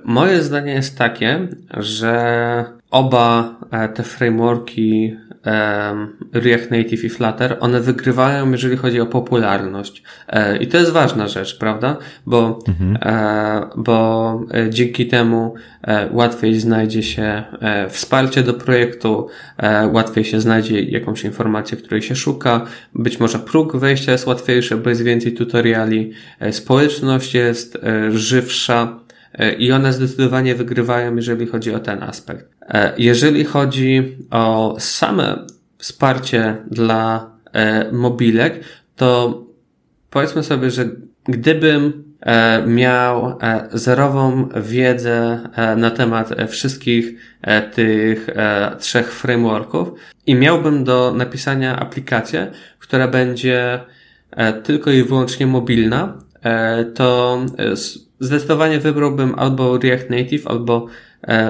Speaker 2: moje zdanie jest takie, że oba e, te frameworki React Native i Flutter, one wygrywają, jeżeli chodzi o popularność. E, I to jest ważna rzecz, prawda? Bo, mhm. bo dzięki temu łatwiej znajdzie się wsparcie do projektu, łatwiej się znajdzie jakąś informację, której się szuka, być może próg wejścia jest łatwiejszy, bo jest więcej tutoriali, społeczność jest żywsza, E, i one zdecydowanie wygrywają, jeżeli chodzi o ten aspekt. E, jeżeli chodzi o same wsparcie dla e, mobilek, to powiedzmy sobie, że gdybym miał zerową wiedzę na temat wszystkich tych trzech frameworków i miałbym do napisania aplikację, która będzie tylko i wyłącznie mobilna, to zdecydowanie wybrałbym albo React Native, albo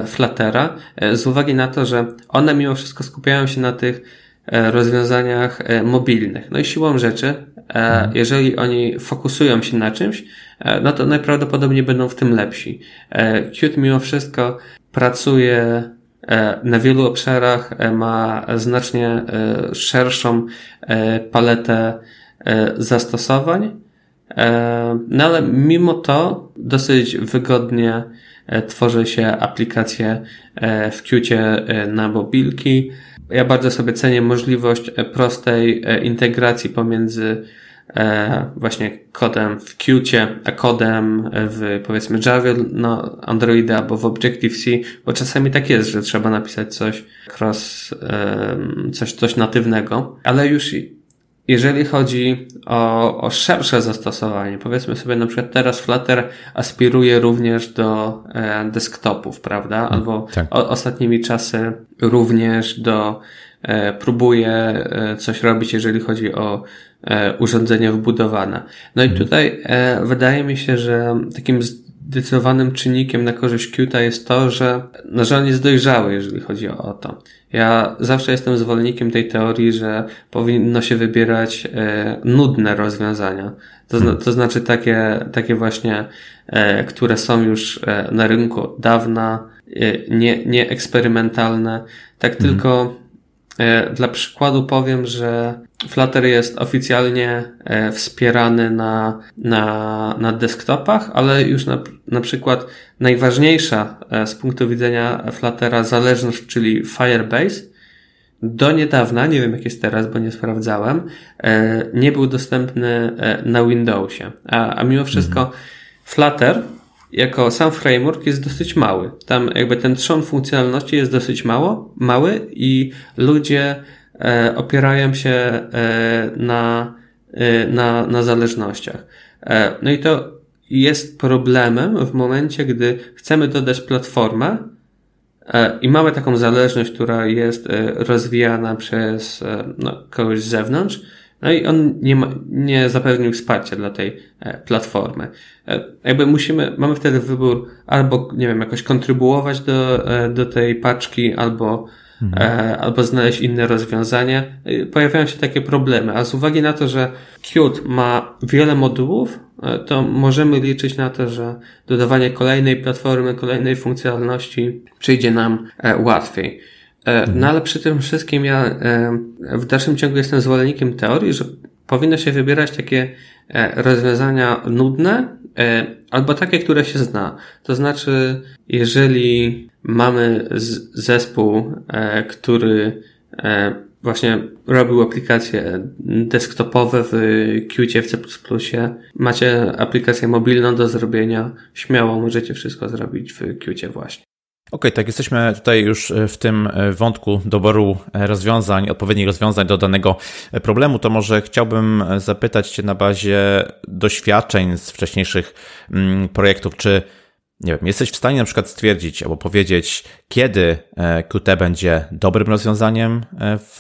Speaker 2: Fluttera, z uwagi na to, że one mimo wszystko skupiają się na tych rozwiązaniach mobilnych. No i siłą rzeczy E, jeżeli oni fokusują się na czymś, e, no to najprawdopodobniej będą w tym lepsi. E, Qt mimo wszystko pracuje na wielu obszarach, ma znacznie szerszą paletę zastosowań, no ale mimo to dosyć wygodnie tworzy się aplikacje w Qt na mobilki, ja bardzo sobie cenię możliwość e, prostej e, integracji pomiędzy e, właśnie kodem w Qcie, a kodem w powiedzmy Java na Androida albo w Objective-C, bo czasami tak jest, że trzeba napisać coś cross, coś, coś natywnego, ale już jeżeli chodzi o, o szersze zastosowanie, powiedzmy sobie na przykład teraz Flutter aspiruje również do e, desktopów, prawda? Mm, Albo tak. o, ostatnimi czasy również do e, próbuje e, coś robić, jeżeli chodzi o e, urządzenia wbudowane. No i mhm. tutaj e, wydaje mi się, że takim zdecydowanym czynnikiem na korzyść Qta jest to, że, no, że on jest dojrzały, jeżeli chodzi o to. Ja zawsze jestem zwolennikiem tej teorii, że powinno się wybierać e, nudne rozwiązania. To, zna, to znaczy takie, takie właśnie, e, które są już e, na rynku dawna, e, nie, nie eksperymentalne. Tak mhm. tylko dla przykładu powiem, że Flutter jest oficjalnie e, wspierany na, na, na desktopach, ale już na, na przykład najważniejsza e, z punktu widzenia Fluttera zależność, czyli Firebase, do niedawna, nie wiem jak jest teraz, bo nie sprawdzałem, e, nie był dostępny na Windowsie. A, a mimo wszystko mhm. Flutter jako sam framework jest dosyć mały. Tam jakby ten trzon funkcjonalności jest dosyć mało, mały i ludzie E, opierają się e, na, e, na, na zależnościach. No i to jest problemem w momencie, gdy chcemy dodać platformę i mamy taką zależność, która jest rozwijana przez no, kogoś z zewnątrz, no i on nie, ma, nie zapewnił wsparcia dla tej platformy. Jakby musimy, mamy wtedy wybór albo, nie wiem, jakoś kontrybuować do, do tej paczki, albo mhm. E, albo znaleźć inne rozwiązanie. E, pojawiają się takie problemy, a z uwagi na to, że Qt ma wiele modułów, e, to możemy liczyć na to, że dodawanie kolejnej platformy, kolejnej funkcjonalności przyjdzie nam łatwiej. Mhm. No ale przy tym wszystkim ja w dalszym ciągu jestem zwolennikiem teorii, że powinno się wybierać takie rozwiązania nudne, albo takie, które się zna. To znaczy, jeżeli mamy zespół, e, który e, właśnie robił aplikacje desktopowe w Qt w C++. Macie aplikację mobilną do zrobienia. Śmiało możecie wszystko zrobić w Qt właśnie.
Speaker 1: Okej, okay, tak, jesteśmy tutaj już e, w tym wątku doboru rozwiązań, odpowiednich rozwiązań do danego problemu, to może chciałbym zapytać Cię na bazie doświadczeń z wcześniejszych mm, projektów, czy nie wiem, jesteś w stanie na przykład stwierdzić albo powiedzieć, kiedy e, Qt będzie dobrym rozwiązaniem e, w,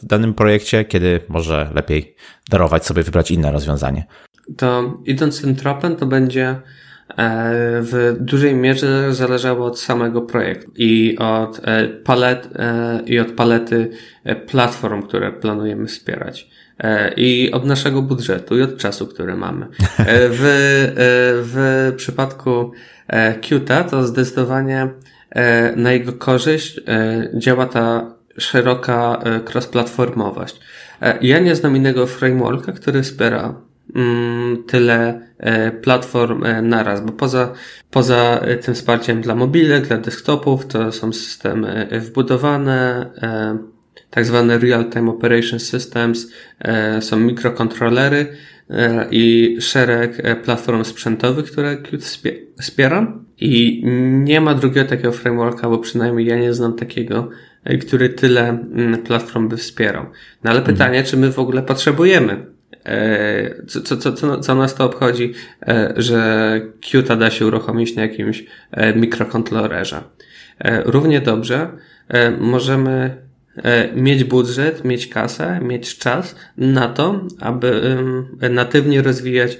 Speaker 1: w danym projekcie, kiedy może lepiej darować sobie, wybrać inne rozwiązanie?
Speaker 2: To idąc tym tropem, to będzie e, w dużej mierze zależało od samego projektu i od palet, i od palety platform, które planujemy wspierać i od naszego budżetu i od czasu, który mamy. W, w przypadku E, Qta, to zdecydowanie e, na jego korzyść e, działa ta szeroka cross-platformowość. Ja nie znam innego frameworka, który wspiera tyle platform naraz, bo poza, poza tym wsparciem dla mobilek, dla desktopów, to są systemy wbudowane, tak zwane Real-Time Operation Systems, są mikrokontrolery, E, i szereg e, platform sprzętowych, które Qt wspiera. I nie ma drugiego takiego frameworka, bo przynajmniej ja nie znam takiego, e, który tyle mm, platform by wspierał. No ale mhm. pytanie, czy my w ogóle potrzebujemy co, co, co, co nas to obchodzi, że Qt da się uruchomić na jakimś mikrokontrolerze. Równie dobrze możemy mieć budżet, mieć kasę, mieć czas na to, aby natywnie rozwijać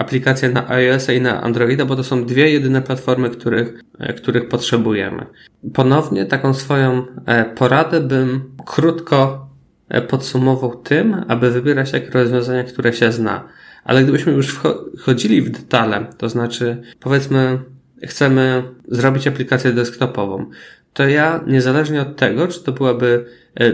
Speaker 2: aplikacje na iOS i na Androida, bo to są dwie jedyne platformy, których, e, których potrzebujemy. Ponownie taką swoją e, poradę bym krótko e, podsumował tym, aby wybierać takie rozwiązania, które się zna. Ale gdybyśmy już wchodzili w detale, to znaczy powiedzmy chcemy zrobić aplikację desktopową, to ja niezależnie od tego, czy to byłaby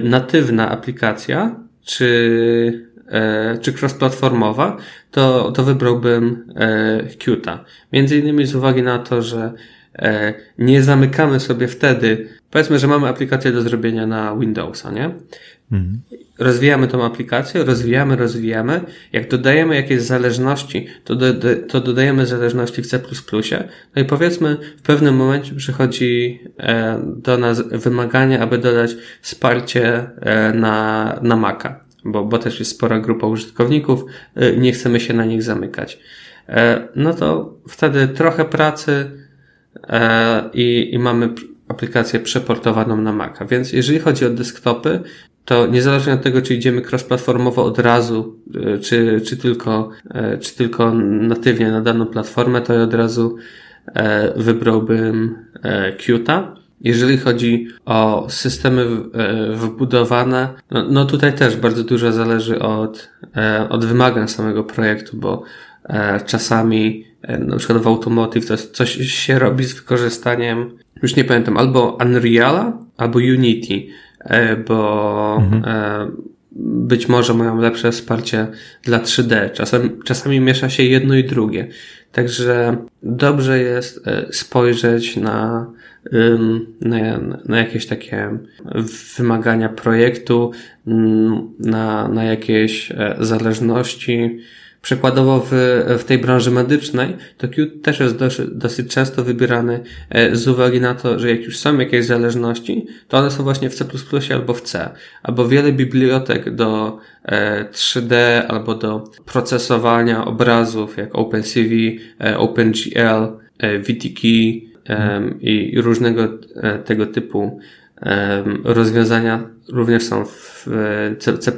Speaker 2: natywna aplikacja, czy e, czy cross-platformowa, to, to wybrałbym e, Qta. Między innymi z uwagi na to, że e, nie zamykamy sobie wtedy, powiedzmy, że mamy aplikację do zrobienia na Windowsa, nie? Mhm. Rozwijamy tą aplikację, rozwijamy, rozwijamy. Jak dodajemy jakieś zależności, to, do, to dodajemy zależności w C++. No i powiedzmy, w pewnym momencie przychodzi e, do nas wymaganie, aby dodać wsparcie e, na, na Maca bo, bo też jest spora grupa użytkowników, y, nie chcemy się na nich zamykać. E, no to wtedy trochę pracy e, i, i mamy aplikację przeportowaną na Maca. Więc jeżeli chodzi o desktopy, to niezależnie od tego, czy idziemy cross-platformowo od razu, y, czy, czy, tylko, e, czy tylko natywnie na daną platformę, to ja od razu wybrałbym Qta. Jeżeli chodzi o systemy e, wbudowane, no, no tutaj też bardzo dużo zależy od, e, od wymagań samego projektu, bo e, czasami na przykład w Automotive to coś się robi z wykorzystaniem, już nie pamiętam, albo Unreala, albo Unity, bo mhm. być może mają lepsze wsparcie dla 3D. Czasem, czasami miesza się jedno i drugie. Także dobrze jest spojrzeć na na, na jakieś takie wymagania projektu, na, na jakieś e, zależności. Przykładowo w, w tej branży medycznej to Qt też jest dosyć, dosyć często wybierany e, z uwagi na to, że jak już są jakieś zależności, to one są właśnie w C++ albo w C. Albo wiele bibliotek do 3D e, albo do procesowania obrazów jak OpenCV, OpenGL, VTKey, i różnego e, tego typu rozwiązania również są w C++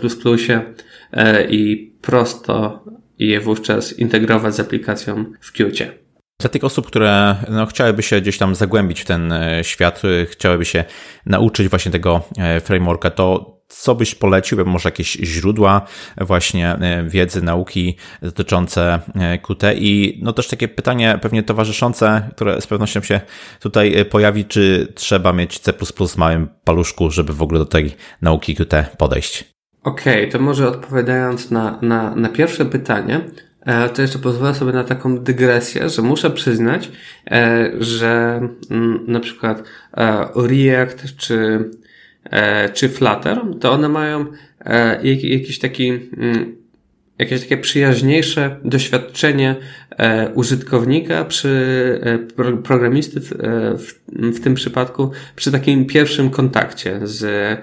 Speaker 2: e, i prosto je wówczas integrować z aplikacją w Qt.
Speaker 1: Dla tych osób, które no, chciałyby się gdzieś tam zagłębić w ten e, świat, chciałyby się nauczyć właśnie tego frameworka, to co byś polecił? Może jakieś źródła właśnie e, wiedzy, nauki dotyczące e, Qt i no też takie pytanie pewnie towarzyszące, które z pewnością się tutaj e, pojawi, czy trzeba mieć C++ w małym paluszku, żeby w ogóle do tej nauki Qt podejść?
Speaker 2: Okej, okay, to może odpowiadając na, na, na pierwsze pytanie, to jeszcze pozwolę sobie na taką dygresję, że muszę przyznać, że mm, na przykład React czy E, czy Flutter, to one mają e, jakiś taki, mm, jakieś takie przyjaźniejsze doświadczenie e, użytkownika przy programisty w, w tym przypadku przy takim pierwszym kontakcie z,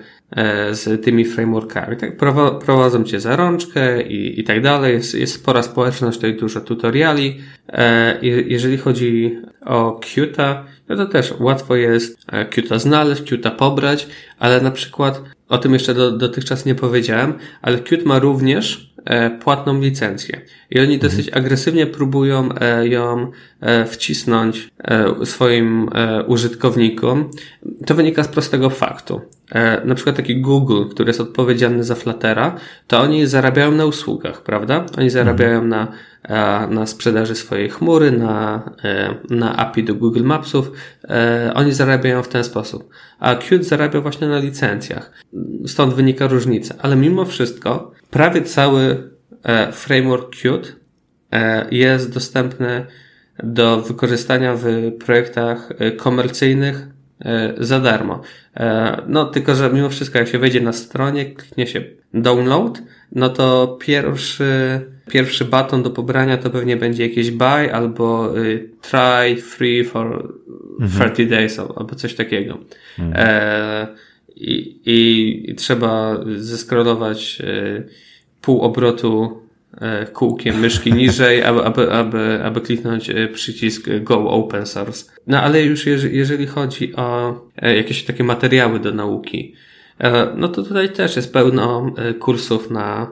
Speaker 2: z tymi frameworkami. Tak, prowadzą cię za rączkę i, i tak dalej. Jest, jest spora społeczność, tutaj dużo tutoriali. Jeżeli chodzi o Qt, no to też łatwo jest e, Qta znaleźć, Qta pobrać, ale na przykład, o tym jeszcze do, dotychczas nie powiedziałem, ale Qt ma również e, płatną licencję. I oni mhm. dosyć agresywnie próbują e, ją wcisnąć swoim użytkownikom. To wynika z prostego faktu. Na przykład taki Google, który jest odpowiedzialny za Fluttera, to oni zarabiają na usługach, prawda? Oni zarabiają mhm. na na sprzedaży swojej chmury, na, e, na API do Google Mapsów. E, oni zarabiają w ten sposób. A Qt zarabia właśnie na licencjach. Stąd wynika różnica. Ale mimo wszystko prawie cały e, framework Qt jest dostępny do wykorzystania w projektach komercyjnych za darmo. No, tylko że mimo wszystko, jak się wejdzie na stronie, kliknie się download, no to pierwszy Pierwszy baton do pobrania to pewnie będzie jakieś buy albo y, try free for mhm. 30 days albo coś takiego. Mhm. E, i, i, i, trzeba zeskrolować y, pół obrotu e, kółkiem myszki niżej, aby, aby, aby, aby kliknąć e, przycisk Go Open Source. No ale już jeżeli chodzi o jakieś takie materiały do nauki, no to tutaj też jest pełno kursów na,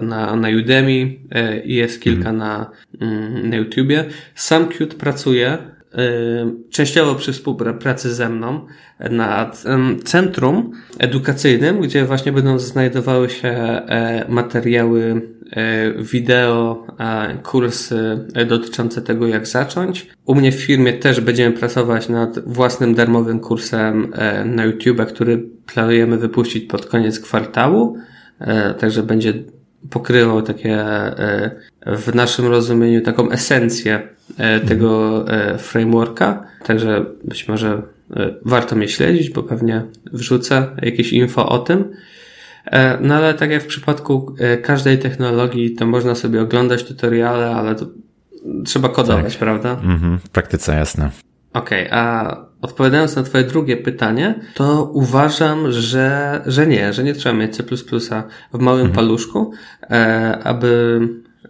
Speaker 2: na, na Udemy i jest kilka mhm. na, mm, na YouTubie. Sam Qt pracuje częściowo przy współpracy ze mną nad centrum edukacyjnym, gdzie właśnie będą znajdowały się e, materiały e, wideo, kursy dotyczące tego, jak zacząć. U mnie w firmie też będziemy pracować nad własnym darmowym kursem e, na YouTube, który planujemy wypuścić pod koniec kwartału. Także będzie pokrywał takie w naszym rozumieniu taką esencję E, tego e, frameworka, także być może e, warto mnie śledzić, bo pewnie wrzucę jakieś info o tym. No ale tak jak w przypadku każdej technologii, to można sobie oglądać tutoriale, ale to trzeba kodować, tak. prawda?
Speaker 1: Mhm, w praktyce jasne.
Speaker 2: Okej, okay, a odpowiadając na Twoje drugie pytanie, to uważam, że, że nie, że nie trzeba mieć C w małym mhm. paluszku, aby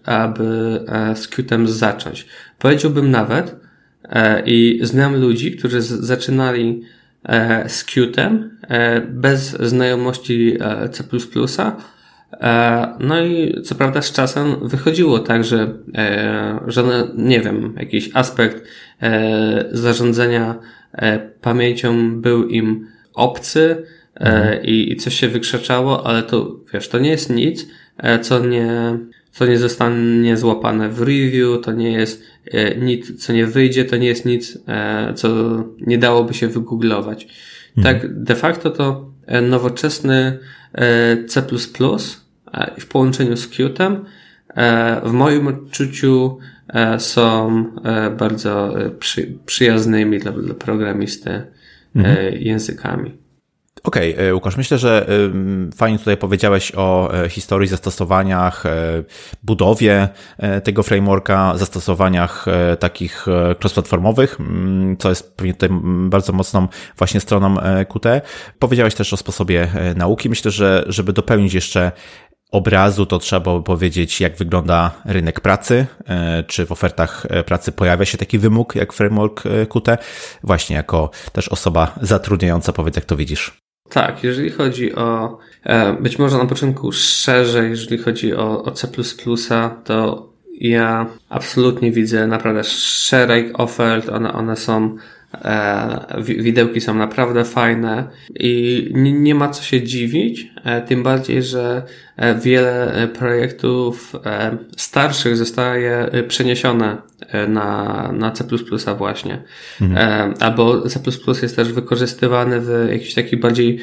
Speaker 2: aby e, z Qtem zacząć. Powiedziałbym nawet, e, i znam ludzi, którzy zaczynali e, z Qtem bez znajomości C++, no i co prawda z czasem wychodziło tak, że, że no, nie wiem, jakiś aspekt zarządzania pamięcią był im obcy mhm. i, i coś się wykrzeczało, ale to wiesz, to nie jest nic, co nie, co nie zostanie złapane w review, to nie jest e, nic, co nie wyjdzie, to nie jest nic, e, co nie dałoby się wygooglować. Mhm. Tak, de facto to e, nowoczesny C++ w połączeniu z Qtem w moim odczuciu są bardzo przyjaznymi dla, dla programisty mhm. językami.
Speaker 1: Okej, okay, e, Łukasz, myślę, że fajnie tutaj powiedziałeś o e, historii, zastosowaniach, e, budowie tego frameworka, zastosowaniach takich cross-platformowych, mm, co jest pewnie tutaj bardzo mocną właśnie stroną Qt. Powiedziałeś też o sposobie nauki. Myślę, że żeby dopełnić jeszcze obrazu, to trzeba by powiedzieć, jak wygląda rynek pracy, czy w ofertach pracy pojawia się taki wymóg jak framework Qt. Właśnie jako też osoba zatrudniająca, powiedz jak to widzisz.
Speaker 2: Tak, jeżeli chodzi o, e, być może na początku szerzej, jeżeli chodzi o, o C++, to ja absolutnie widzę naprawdę szereg ofert, one, one są widełki są naprawdę fajne i nie ma co się dziwić, e, tym bardziej, że e, wiele projektów starszych zostaje przeniesione na, na C++ właśnie. Mhm. Albo C++ jest też wykorzystywany w jakichś takich bardziej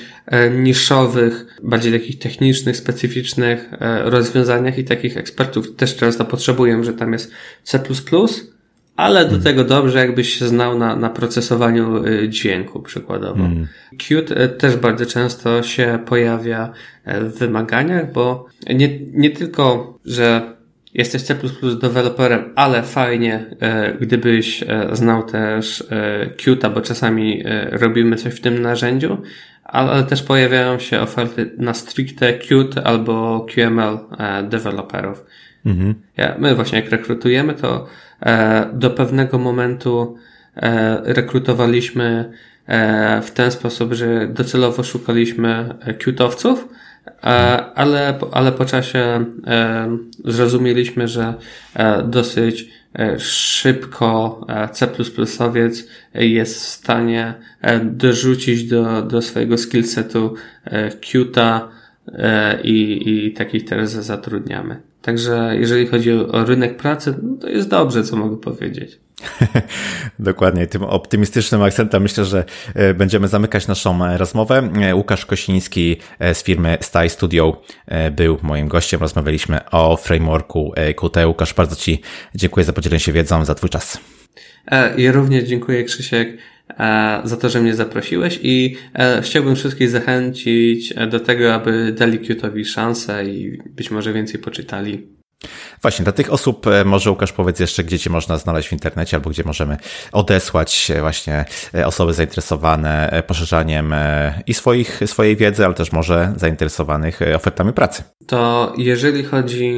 Speaker 2: niszowych, bardziej takich technicznych, specyficznych rozwiązaniach i takich ekspertów też często potrzebują, że tam jest C++, ale do tego dobrze, jakbyś się znał na, na procesowaniu y, dźwięku przykładowo. Mm. Qt y, też bardzo często się pojawia e, w wymaganiach, bo nie, nie tylko, że jesteś C++ deweloperem, ale fajnie, gdybyś znał też Qt, bo czasami robimy coś w tym narzędziu, ale też pojawiają się oferty na stricte Qt albo QML deweloperów. Mhm. Ja, my właśnie jak rekrutujemy, to do pewnego momentu e, rekrutowaliśmy e, w ten sposób, że docelowo szukaliśmy Qtowców, ale, ale po czasie zrozumieliśmy, że dosyć szybko C++owiec jest w stanie dorzucić do, do swojego skillsetu Qta i, i takich teraz zatrudniamy. Także jeżeli chodzi o rynek pracy, no to jest dobrze, co mogę powiedzieć.
Speaker 1: Dokładnie, tym optymistycznym akcentem myślę, że e, będziemy zamykać naszą e, rozmowę. E, Łukasz Kosiński z firmy Style Studio był moim gościem. Rozmawialiśmy o frameworku Qt. Łukasz, bardzo Ci dziękuję za podzielenie się wiedzą, za Twój czas.
Speaker 2: Ja również dziękuję Krzysiek za to, że mnie zaprosiłeś i e, chciałbym wszystkich zachęcić e, do tego, aby dali Qtowi szansę i być może więcej poczytali.
Speaker 1: Właśnie, dla tych osób może Łukasz powiedz jeszcze, gdzie Cię można znaleźć w internecie albo gdzie możemy odesłać właśnie osoby zainteresowane poszerzaniem i swoich, swojej wiedzy, ale też może zainteresowanych ofertami pracy.
Speaker 2: To jeżeli chodzi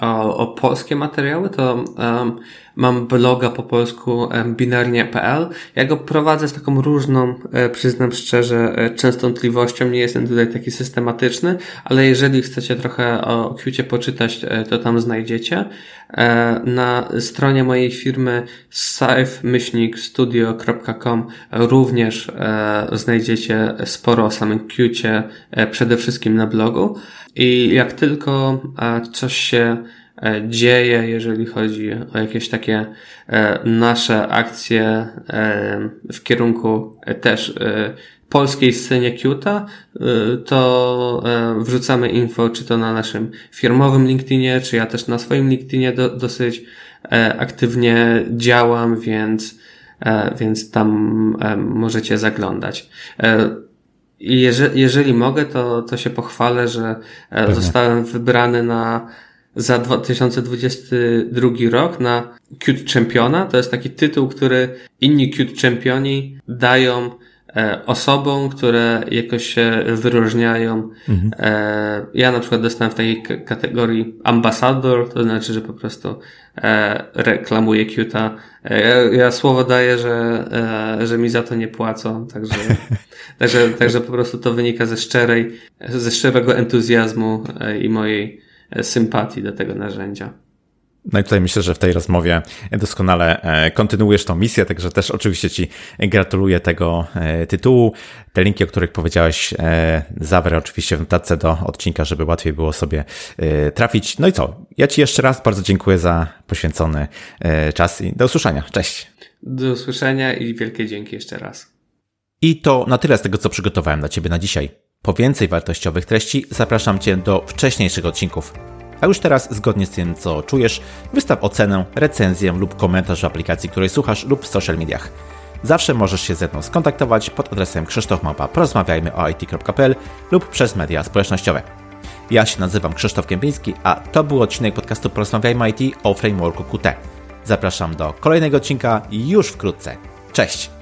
Speaker 2: o, o polskie materiały, to um, mam bloga po polsku binarnie.pl. Ja go prowadzę z taką różną, e, przyznam szczerze, e, częstotliwością. Nie jestem tutaj taki systematyczny, ale jeżeli chcecie trochę o Qcie poczytać, e, to tam znajdziecie. E, na stronie mojej firmy scyf-studio.com również e, znajdziecie sporo o samym Qcie, e, przede wszystkim na blogu. I jak tylko coś się dzieje, jeżeli chodzi o jakieś takie nasze akcje w kierunku też polskiej scenie Qta, to wrzucamy info, czy to na naszym firmowym LinkedInie, czy ja też na swoim LinkedInie do, dosyć aktywnie działam, więc, więc tam możecie zaglądt i jeżeli, jeżeli mogę, to, to się pochwalę, że e, Pewnie. zostałem wybrany na za 2022 rok na Cute Championa. To jest taki tytuł, który inni Cute Championi dają e, osobom, które jakoś się wyróżniają. Mhm. E, ja na przykład dostałem w takiej kategorii ambasador, to znaczy, że po prostu e, reklamuję Qta. E, ja, słowo daję, że, e, że mi za to nie płacą, także, także, także po prostu to wynika ze szczerej, ze szczerego entuzjazmu e, i mojej e, sympatii do tego narzędzia.
Speaker 1: No i tutaj myślę, że w tej rozmowie doskonale e, kontynuujesz tą misję, także też oczywiście Ci gratuluję tego e, tytułu. Te linki, o których powiedziałeś, e, zawrę oczywiście w notatce do odcinka, żeby łatwiej było sobie trafić. No i co? Ja Ci jeszcze raz bardzo dziękuję za poświęcony czas i do usłyszenia. Cześć.
Speaker 2: Do usłyszenia i wielkie dzięki jeszcze raz.
Speaker 1: I to na tyle z tego, co przygotowałem dla Ciebie na dzisiaj. Po więcej wartościowych treści zapraszam Cię do wcześniejszych odcinków. A już teraz, zgodnie z tym, co czujesz, wystaw ocenę, recenzję lub komentarz w aplikacji, której słuchasz lub w social mediach. Zawsze możesz się ze mną skontaktować pod adresem krzysztofmapa porozmawiajmy o it.pl lub przez media społecznościowe. Ja się nazywam Krzysztof Kępiński, a to był odcinek podcastu Porozmawiajmy IT o frameworku Qt. Zapraszam do kolejnego odcinka już wkrótce. Cześć!